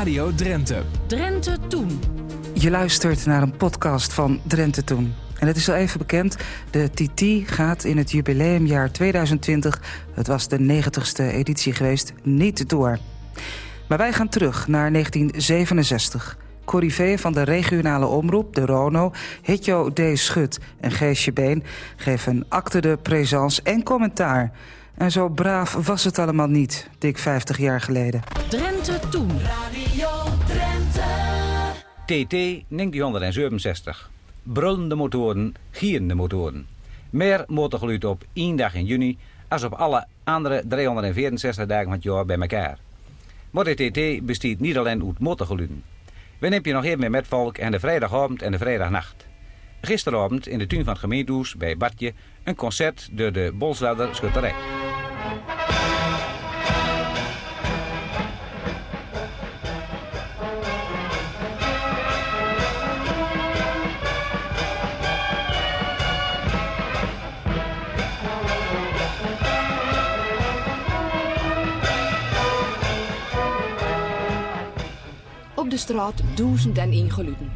Radio Drenthe. Drenthe Toen. Je luistert naar een podcast van Drenthe Toen. En het is al even bekend, de TT gaat in het jubileumjaar 2020... het was de 90ste editie geweest, niet door. Maar wij gaan terug naar 1967. Corrivé van de regionale omroep, de RONO, Hitjo D. Schut en Geesje Been... geven acte de présence en commentaar... En zo braaf was het allemaal niet, dik 50 jaar geleden. Drenthe Toen. Radio Drenthe. TT 1967. Brullende motoren, gierende motoren. Meer motorgeluid op één dag in juni als op alle andere 364 dagen van het jaar bij elkaar. Maar de TT bestaat niet alleen uit motorgeluiden. We nemen je nog even mee met volk en de vrijdagavond en de vrijdagnacht. Gisteravond in de tuin van het gemeentehuis bij Bartje een concert door de Bolswelder Schutterij. Op de straat duizend en één geluiden.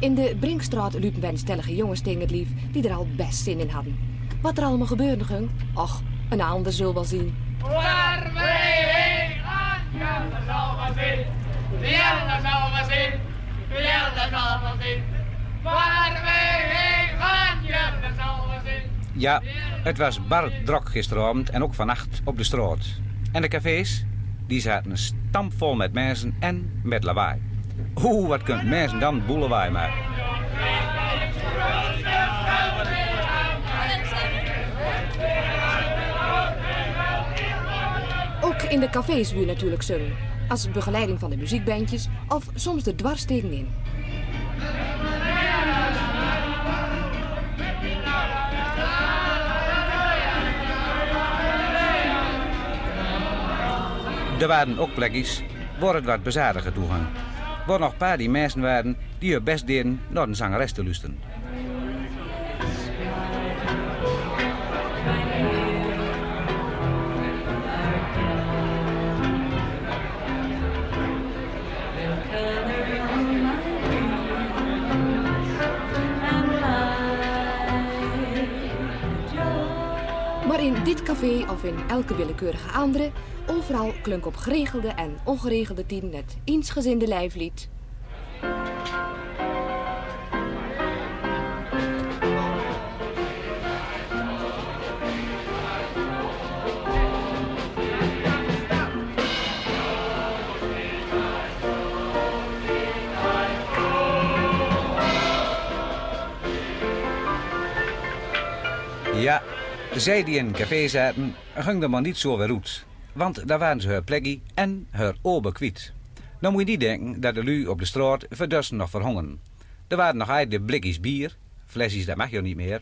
In de Brinkstraat liepen wij stellige jongens tegen het lief die er al best zin in hadden. Wat er allemaal gebeurde ging, ach, een ander zul wel zien. Waar wij heen gaan, ja, dat zal wel zien. Ja, dat zal wel zien. Ja, dat zal wel zien. Waar wij heen gaan, ja, dat zal wel zien. Ja, het was bar drok gisteravond en ook vannacht op de straat. En de cafés, die zaten stampvol met mensen en met lawaai. Oeh, wat kunt mensen dan boelewaai maken. In de cafés je natuurlijk zingen. Als begeleiding van de muziekbandjes of soms de dwars tegenin. Er waren ook plekjes waar het wat bezadiger toegang. Waar nog paar die mensen waren die hun best deden naar een zangeres te luisteren. Café of in elke willekeurige andere, overal klonk op geregelde en ongeregelde tien het eensgezinde lijflied. Ja, zij die in café zaten, ging er maar niet zo weer uit. Want daar waren ze haar plekje en haar ober kwijt. Nou moet je niet denken dat de lui op de straat verdursten nog verhongeren. Er waren nog uit de blikjes bier, flesjes dat mag je niet meer.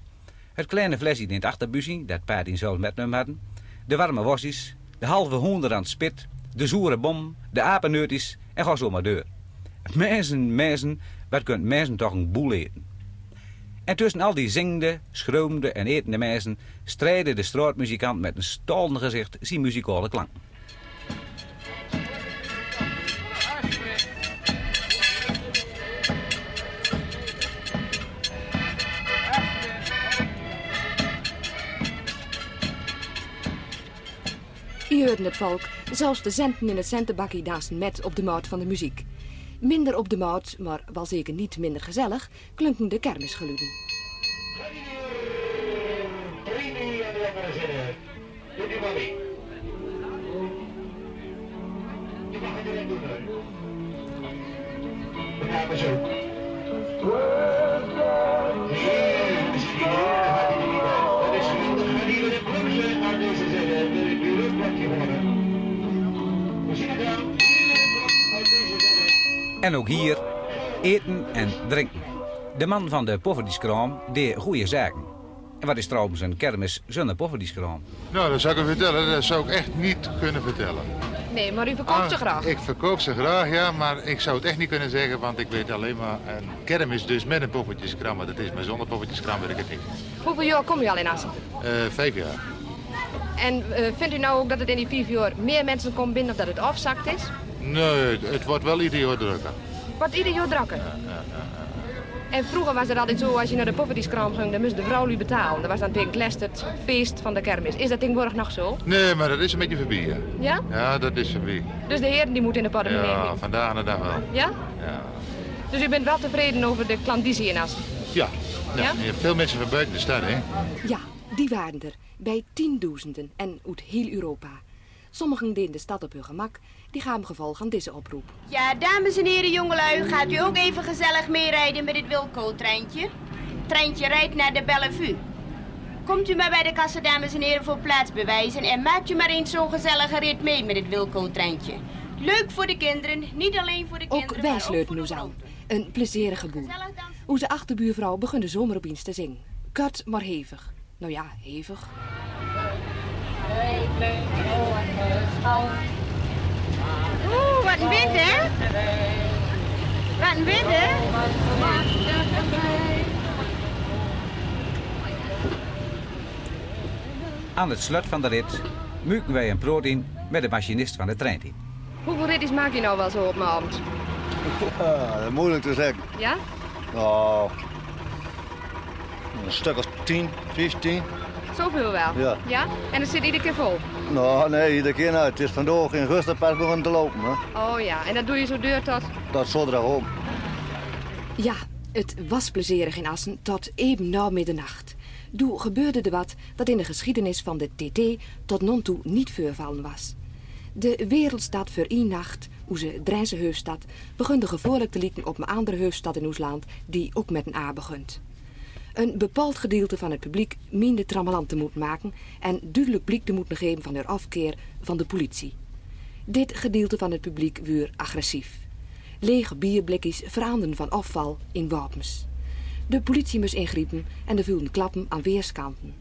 Het kleine flesje in het achterbusje, dat paard in zelf met hem hadden. De warme worstjes, de halve hoender aan het spit, de zoere bom, de apenneutjes en ga maar deur. Mensen, mensen, wat kunt mensen toch een boel eten. En tussen al die zingende, schroomde en etende mensen strijden de straatmuzikant met een stolend gezicht zijn muzikale klank. Je hoorde het volk, zelfs de centen in het centenbakkie dansen met op de maat van de muziek. Minder op de maat, maar wel zeker niet minder gezellig, klonken de kermisgeluiden. En ook hier eten en drinken. De man van de pofferdieskraam deed goede zaken. En wat is trouwens een kermis zonder pofferdieskraam? Nou, dat zou ik u vertellen. Dat zou ik echt niet kunnen vertellen. Nee, maar u verkoopt ze Ah, graag. Ik verkoop ze graag, ja, maar ik zou het echt niet kunnen zeggen, want ik weet alleen maar een kermis dus met een poffertjeskram, maar dat is, maar zonder poffertjeskram weet ik het niet. Hoeveel jaar kom je al in Assen? Eh, vijf jaar. En eh, vindt u nou ook dat het in die vier uur meer mensen komen binnen of dat het afzakt is? Nee, het wordt wel ieder jaar drukker. Wat ieder jaar drukker. En vroeger was het altijd zo, als je naar de poffertjeskraam ging, dan moest de vrouw u betalen. Dat was dan tegen het feest van de kermis. Is dat tegenwoordig nog zo? Nee, maar dat is een beetje voorbij. hè. Ja? Ja, dat is voorbij. Dus de heren die moeten in de portemonnee Ja, vandaag aan de dag wel. Ja? Ja. Dus u bent wel tevreden over de klandizie in Assen? Ja. Ja? ja. je hebt veel mensen van buiten de stad, hè? Ja, die waren er. Bij tienduizenden en uit heel Europa. Sommigen deden de stad op hun gemak. Die gaven gevolg aan deze oproep. Ja, dames en heren, jongelui, gaat u ook even gezellig meerijden met het Wilco-treintje? Het treintje rijdt naar de Bellevue. Komt u maar bij de kassa, dames en heren, voor plaatsbewijzen en maakt u maar eens zo'n gezellige rit mee met het Wilco-treintje. Leuk voor de kinderen, niet alleen voor de Ook kinderen, wij sleuten nu de aan. Een plezierige boel. Dansen. Onze achterbuurvrouw begon de zomer te zingen. Kort, maar hevig. Nou ja, hevig. Oeh, wat een wind, hè? Wat een wind, hè? Aan het slot van de rit muiken wij een brood in met de machinist van de trein. Hoeveel ritjes maak je nou wel zo op mijn avond? Dat is moeilijk te zeggen. Ja? Nou, een stuk als 10, 15. Zoveel wel? Ja. Ja? En het zit iedere keer vol? Nou, nee, iedere keer nou. Het is vandaag in Gusta pas begonnen te lopen. Hè. Oh ja, en dat doe je zo deur tot... Dat is zodra om. Ja, het was plezierig in Assen tot even na middernacht. Toen gebeurde er wat dat in de geschiedenis van de TT tot non toe niet voorvallen was. De wereldstad voor één nacht, onze Drijnse heufstad, begon de gevoorlijk te lieten op een andere heufstad in ons land, die ook met een A begint. Een bepaald gedeelte van het publiek meende trammeland te moeten maken en duidelijk blik te moeten geven van haar afkeer van de politie. Dit gedeelte van het publiek werd agressief. Lege bierblikjes veranderden van afval in wapens. De politie moest ingrijpen en er vielen klappen aan weerskanten.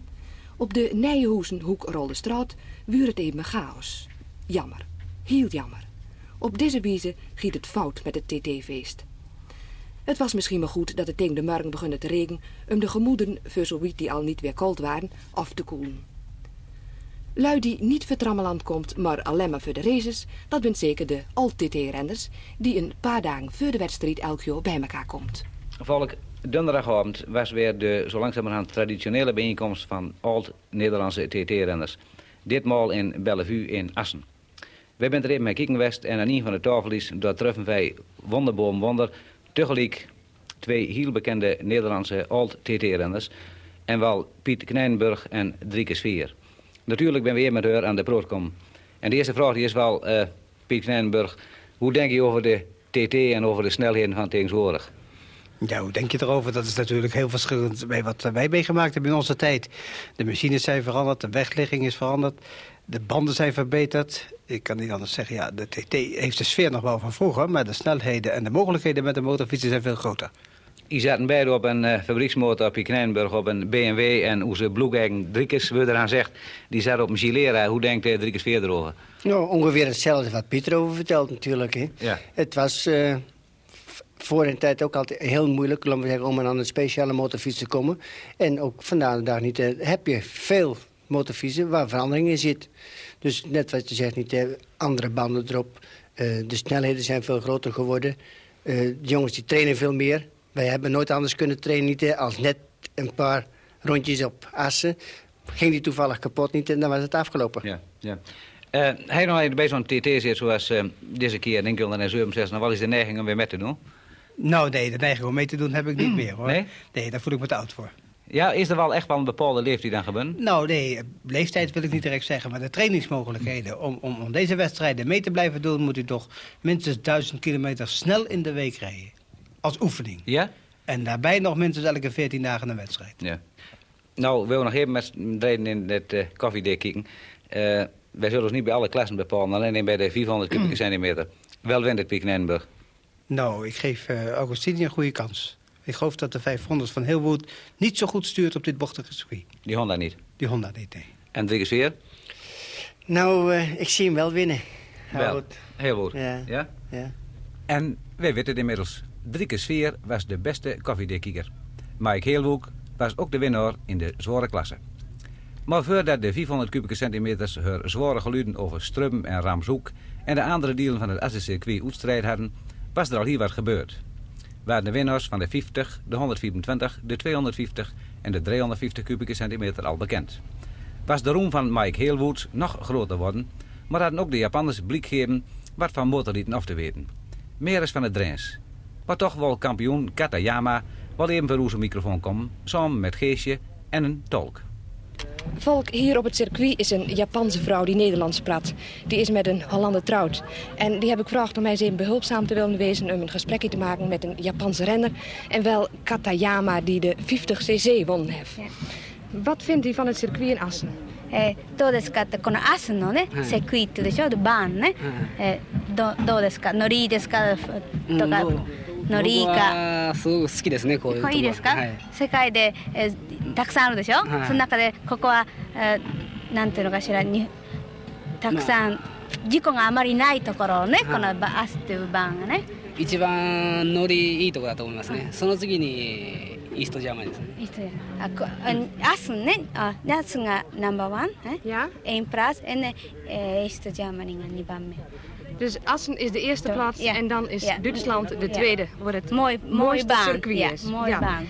Op de Nijenhoezenhoek rolde straat wuur het even chaos. Jammer, heel jammer. Op deze wijze giet het fout met het TT-feest. Het was misschien maar goed dat het tegen de morgen begon te regen... om de gemoeden, voor zo wie die al niet weer koud waren, af te koelen. Lui die niet voor Trammeland komt, maar alleen maar voor de races... dat bent zeker de Alt-TT-renners... die een paar dagen voor de wedstrijd elk jaar bij elkaar komt. Volk, donderdagavond was weer de zo langzamerhand traditionele bijeenkomst van oud-Nederlandse TT-renners. Ditmaal in Bellevue in Assen. Wij zijn er even met kijken geweest en aan een van de tafels daar treffen wij Wonderboom Wonder tegelijk twee heel bekende Nederlandse oud-TT-renners. En wel Piet Knijnburg en Drieke Sfeer. Natuurlijk ben we weer met haar aan de komen. En de eerste vraag die is wel, eh, Piet Knijnburg, hoe denk je over de TT en over de snelheden van tegenwoordig? Ja, hoe denk je erover? Dat is natuurlijk heel verschillend bij wat wij meegemaakt hebben in onze tijd. De machines zijn veranderd, de wegligging is veranderd, de banden zijn verbeterd. Ik kan niet anders zeggen, ja, de TT heeft de sfeer nog wel van vroeger... maar de snelheden en de mogelijkheden met de motorfietsen zijn veel groter. Die zaten beide op een eh, fabrieksmotor op Knijnburg op een BMW en hoe ze Bloegeigen Driekes, we eraan zegt, die zat op een Gilera. Hoe denkt uh, Driekes Veer erover? Nou, ongeveer hetzelfde wat Pieter over vertelt natuurlijk. Hè. Ja. Het was eh, voor een tijd ook altijd heel moeilijk laten we zeggen, om aan een speciale motorfiets te komen. En ook vandaag de dag niet, eh, heb je veel motorfietsen waar verandering in zit. Dus net wat je zegt, niet, eh, andere banden erop. Eh, de snelheden zijn veel groter geworden. De jongens die trainen veel meer. Wij hebben nooit anders kunnen trainen niet, als net een paar rondjes op assen. Ging die toevallig kapot niet en dan was het afgelopen. Ja, ja. Uh, hij nog bij zo'n TT zit zoals deze keer, denk ik, onder 67, nou, wat is de neiging om weer met te doen? Nou nee, de neiging om mee te doen heb ik niet meer hoor. Nee? Nee, daar voel ik me te oud voor. Ja, is er wel echt wel een bepaalde leeftijd aan gebeurd? Nou nee, leeftijd wil ik niet direct zeggen, maar de trainingsmogelijkheden. Om, om, om deze wedstrijden mee te blijven doen, moet u toch minstens duizend kilometer snel in de week rijden. Als oefening. Ja? En daarbij nog minstens elke 14 dagen een wedstrijd. Ja. Nou, we nog even met reden in het uh, koffiedek kijken. Uh, wij zullen ons niet bij alle klassen bepalen, alleen bij de 400 kubieke centimeter. Wel wint het Piek Nijnburg. Nou, ik geef uh, Augustini een goede kans. Ik geloof dat de 500 van Hilwood niet zo goed stuurt op dit bochtige circuit. Die Honda niet? Die Honda niet, nee. En Driekes weer? Nou, uh, ik zie hem wel winnen. Wel, heel goed. Ja. ja. ja. En wij weten het inmiddels. Drieke Sfeer was de beste koffiedekkikker. Mike Heelwoek was ook de winnaar in de zware klasse. Maar voordat de 400 kubieke centimeters haar zware geluiden over Strum en Ramzoek en de andere delen van het Assencircuit uitstrijd hadden, was er al hier wat gebeurd. Waren de winnaars van de 50, de 124, de 250 en de 350 kubieke centimeter al bekend. Was de roem van Mike Heelwood nog groter worden, maar hadden ook de Japanners blik gegeven wat van motorrieten af te weten. Meer is van het Drens. Maar toch wil kampioen Katayama wel even voor onze microfoon komen, samen met Geesje en een tolk. Volk, hier op het circuit is een Japanse vrouw die Nederlands praat. Die is met een Hollander trouwd. En die heb ik gevraagd om mij eens even behulpzaam te willen wezen... om een gesprekje te maken met een Japanse renner. En wel Katayama, die de 50cc won heeft. Wat vindt u van het circuit in Assen? えーどうですかってこのアスのね、はいセクイットでしょでバーンね、えーどどうですかノリいいですかとか、ノリいい僕かはすごく好きですねこういうとここれいいですか、はい、世界で、えー たくさんあるでしょ、はい、その中でここは、えー、なんていうのかしらにたくさん事故があまりないところね、まあ、このバスっていう番がね、はい、一番乗りいいところだと思いますね、はい、その次にイーストジャーマンですねイーストジャーマンあこ、うん、アスねあアスがナンバーワンえいやエインプラスエネイーストジャーマニが2番目もう、も Assen is de eerste plaats ja. en dan is ja. Duitsland de tweede. Ja. Wat het mooi, mooiste mooi circuit is. Ja. Mooi ja. Baan.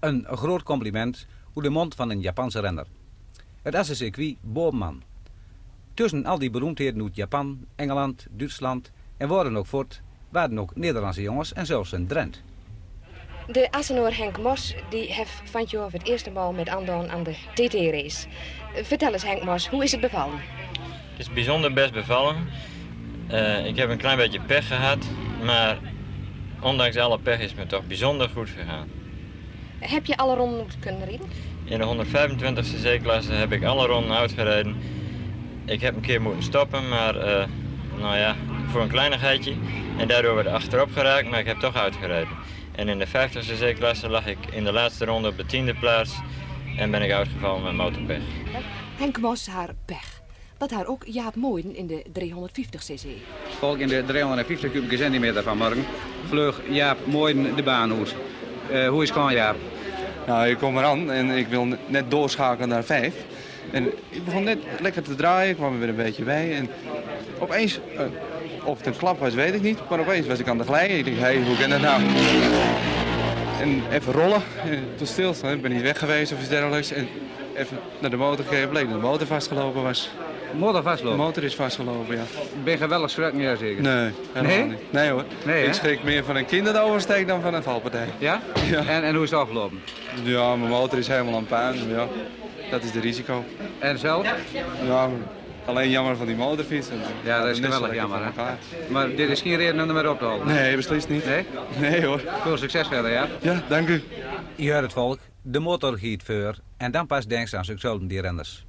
Een groot compliment. Hoe de mond van een Japanse renner. Het Assencircuit Boomman. Tussen al die beroemdheden uit Japan, Engeland, Duitsland en worden ook voort, waren ook Nederlandse jongens en zelfs een Drent. De Assenoor Henk Mos die heeft van jou voor het eerste maal met Andon aan de TT-race. Vertel eens Henk Mos, hoe is het bevallen? Het is bijzonder best bevallen. Eh, ik heb een klein beetje pech gehad, maar ondanks alle pech is het me toch bijzonder goed gegaan. Heb je alle ronden kunnen rijden? In de 125 cc-klasse heb ik alle ronden uitgereden. Ik heb een keer moeten stoppen, maar eh, nou ja, voor een kleinigheidje. En daardoor werd ik achterop geraakt, maar ik heb toch uitgereden. En in de 50 cc-klasse lag ik in de laatste ronde op de tiende plaats en ben ik uitgevallen met motorpech. Henk Mos haar pech. Dat haar ook Jaap Mooien in de 350cc. Volk in de 350 kubieke centimeter van morgen vleug Jaap mooi de baan uit. Eh, hoe is het gewoon Jaap? Nou, ik kom eraan en ik wil net doorschakelen naar 5. En ik begon net lekker te draaien, kwam er weer een beetje bij. En opeens, eh, of het een klap was, weet ik niet. Maar opeens was ik aan de glijden. Ik dacht, hé, hey, hoe kan dat nou? En even rollen, en toen stilstaan. Ik ben niet weg geweest of iets dergelijks. En even naar de motor gekeken, bleek dat de motor vastgelopen was. Motor vastlopen? De motor is vastgelopen, ja. Ben je geweldig schrikken, ja zeker? Nee, helemaal Nee? niet. Nee hoor. Nee, ik schrik meer van een kinderoversteek dan van een valpartij. Ja? Ja. En, en hoe is het afgelopen? Ja, mijn motor is helemaal aan puin. maar Ja, dat is de risico. En zelf? Ja, alleen jammer van die motorfiets. Ja, dat is geweldig jammer, hè? Maar dit is geen reden om er maar op te houden? Nee, beslist niet. Nee? Nee hoor. Veel succes verder, ja? Ja, dank u. Je hoort het volk, de motor giet voor en dan pas denkt ze aan zichzelf die renners.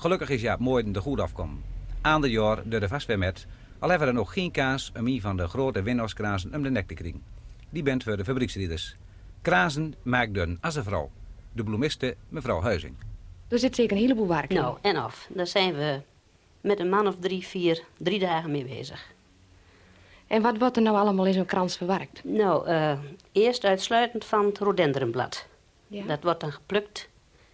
Gelukkig is Jaap mooi de goed afkomen. Aan de jaar door de vast weer met, al hebben we er nog geen kaas om een van de grote winnaarskrazen om de nek te krijgen. Die bent voor de fabrieksrieders. Krazen maakt dun als een vrouw. De bloemiste mevrouw Huizing. Er zit zeker een heleboel werk in. Nou, en af. Daar zijn we met een man of drie, vier, drie dagen mee bezig. En wat wordt er nou allemaal in zo'n krans verwerkt? Nou, eh, eerst uitsluitend van het rhododendronblad. Ja. Dat wordt dan geplukt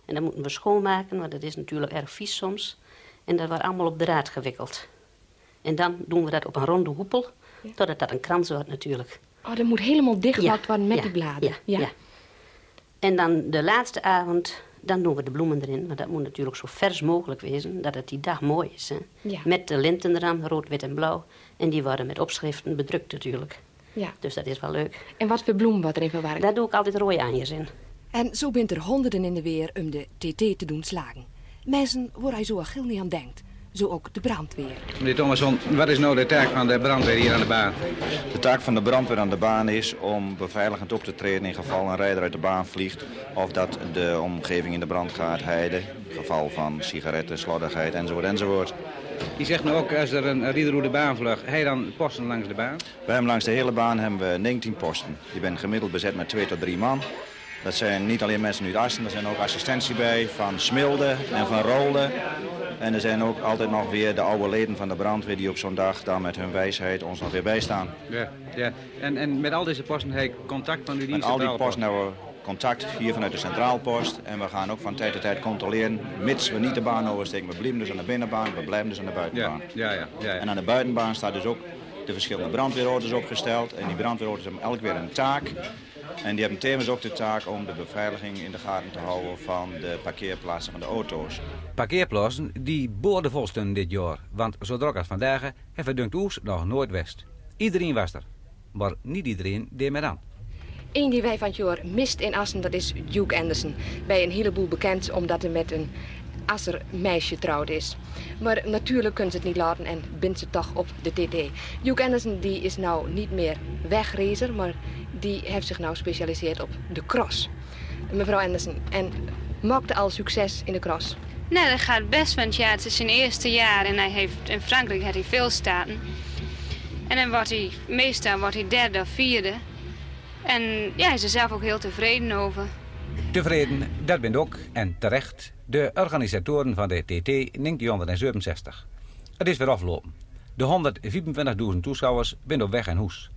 en dat moeten we schoonmaken, want dat is natuurlijk erg vies soms. En dat wordt allemaal op de draad gewikkeld. En dan doen we dat op een ronde hoepel, totdat dat een krans wordt natuurlijk. Oh, dat moet helemaal dichtgemaakt Ja, worden met ja, die bladen. Ja, ja. En dan de laatste avond, dan doen we de bloemen erin. Maar dat moet natuurlijk zo vers mogelijk wezen, dat het die dag mooi is. Hè? Ja. Met de linten eraan, rood, wit en blauw. En die worden met opschriften bedrukt natuurlijk. Ja. Dus dat is wel leuk. En wat voor bloem wordt erin verwerkt? Daar doe ik altijd rode aanjes in. En zo bent er honderden in de weer om de TT te doen slagen. Mensen waar hij zo gil niet aan denkt. Zo ook de brandweer. Meneer Thomasson, wat is nou de taak van de brandweer hier aan de baan? De taak van de brandweer aan de baan is om beveiligend op te treden in geval een rijder uit de baan vliegt of dat de omgeving in de brand gaat heiden. In geval van sigaretten, slordigheid enzovoort enzovoort. Die zegt nou ook, als er een rieder de baan vlucht, hij dan posten langs de baan? Wij hebben langs de hele baan hebben we 19 posten. Die zijn gemiddeld bezet met 2 tot 3 man. Dat zijn niet alleen mensen uit Assen, er zijn ook assistentie bij van Smilde en van Rolde. En er zijn ook altijd nog weer de oude leden van de brandweer die op zo'n dag dan met hun wijsheid ons nog weer bijstaan. Ja, ja. En, en met al deze posten heb ik contact van u Met al die posten hebben we contact hier vanuit de centraalpost. En we gaan ook van tijd tot tijd controleren, mits we niet de baan oversteken. We blijven dus aan de binnenbaan, we blijven dus aan de buitenbaan. Ja, ja, ja, ja. En aan de buitenbaan staat dus ook de verschillende brandweerauto's opgesteld. En die brandweerauto's hebben elk weer een taak. En die hebben tevens ook de taak om de beveiliging in de gaten te houden van de parkeerplaatsen van de auto's. Parkeerplaatsen die boordevol stonden dit jaar. Want zo druk als vandaag hebben dunkt oes nog nooit west. Iedereen was er. Maar niet iedereen deed meer aan. Eén die wij van het jaar mist in Assen, dat is Duke Anderson. Bij een heleboel bekend omdat hij met een Asser meisje trouwd is. Maar natuurlijk kunt ze het niet laten en bindt ze toch op de TT. Duke Anderson die is nou niet meer wegracer, maar die heeft zich nou gespecialiseerd op de cross. Mevrouw Anderson, en maakte al succes in de cross? Nee, dat gaat best, want ja, het is zijn eerste jaar en hij heeft, in Frankrijk heeft hij veel staten. En dan wordt hij, meestal wordt hij derde of vierde. En ja, hij is er zelf ook heel tevreden over. Tevreden, dat bent ook, en terecht, de organisatoren van de TT 1967. Het is weer afgelopen. De 125.000 toeschouwers zijn op weg en hoes.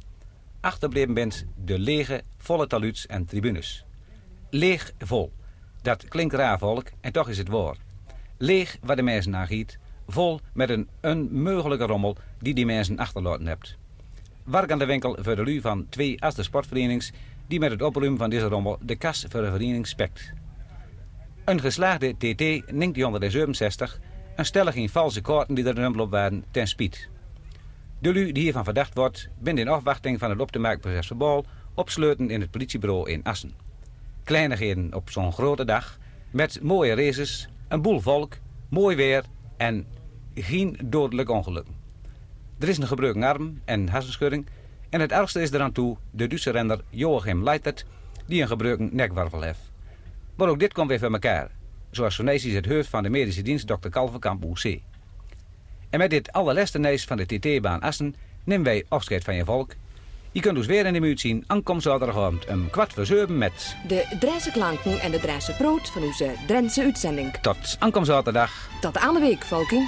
Achterbleven bent de lege, volle taluts en tribunes. Leeg vol. Dat klinkt raar volk, en toch is het waar. Leeg waar de mensen aangiet, vol met een onmogelijke rommel die die mensen achterlaten hebt. Werk aan de winkel voor de lu van twee Aster sportverenigings die met het opruimen van deze rommel de kas voor de vereniging spekt. Een geslaagde TT 1967, een stellig in valse kaarten die er een op waren, ten spiet. De lu die hiervan verdacht wordt, bent in afwachting van het op te maken proces verbal opsluiten in het politiebureau in Assen. Kleinigheden op zo'n grote dag, met mooie races, een boel volk, mooi weer en geen dodelijk ongelukken. Er is een gebroken arm en hersenschudding en het ergste is eraan toe de Duitse renner Joachim Leitert die een gebroken nekwervel heeft. Maar ook dit komt weer voor elkaar, zoals Sonesisch het hoofd van de medische dienst Dr. Kalverkamp OC. En met dit allerlaatste neus van de TT-baan Assen nemen wij afscheid van je volk. Je kunt ons weer in de minuut zien, aankomst zaterdagavond een kwart voor zeven met... De Drijse klanken en de Drijse brood van onze Drentse uitzending. Tot aankomst zaterdag. Tot aan de week, volking.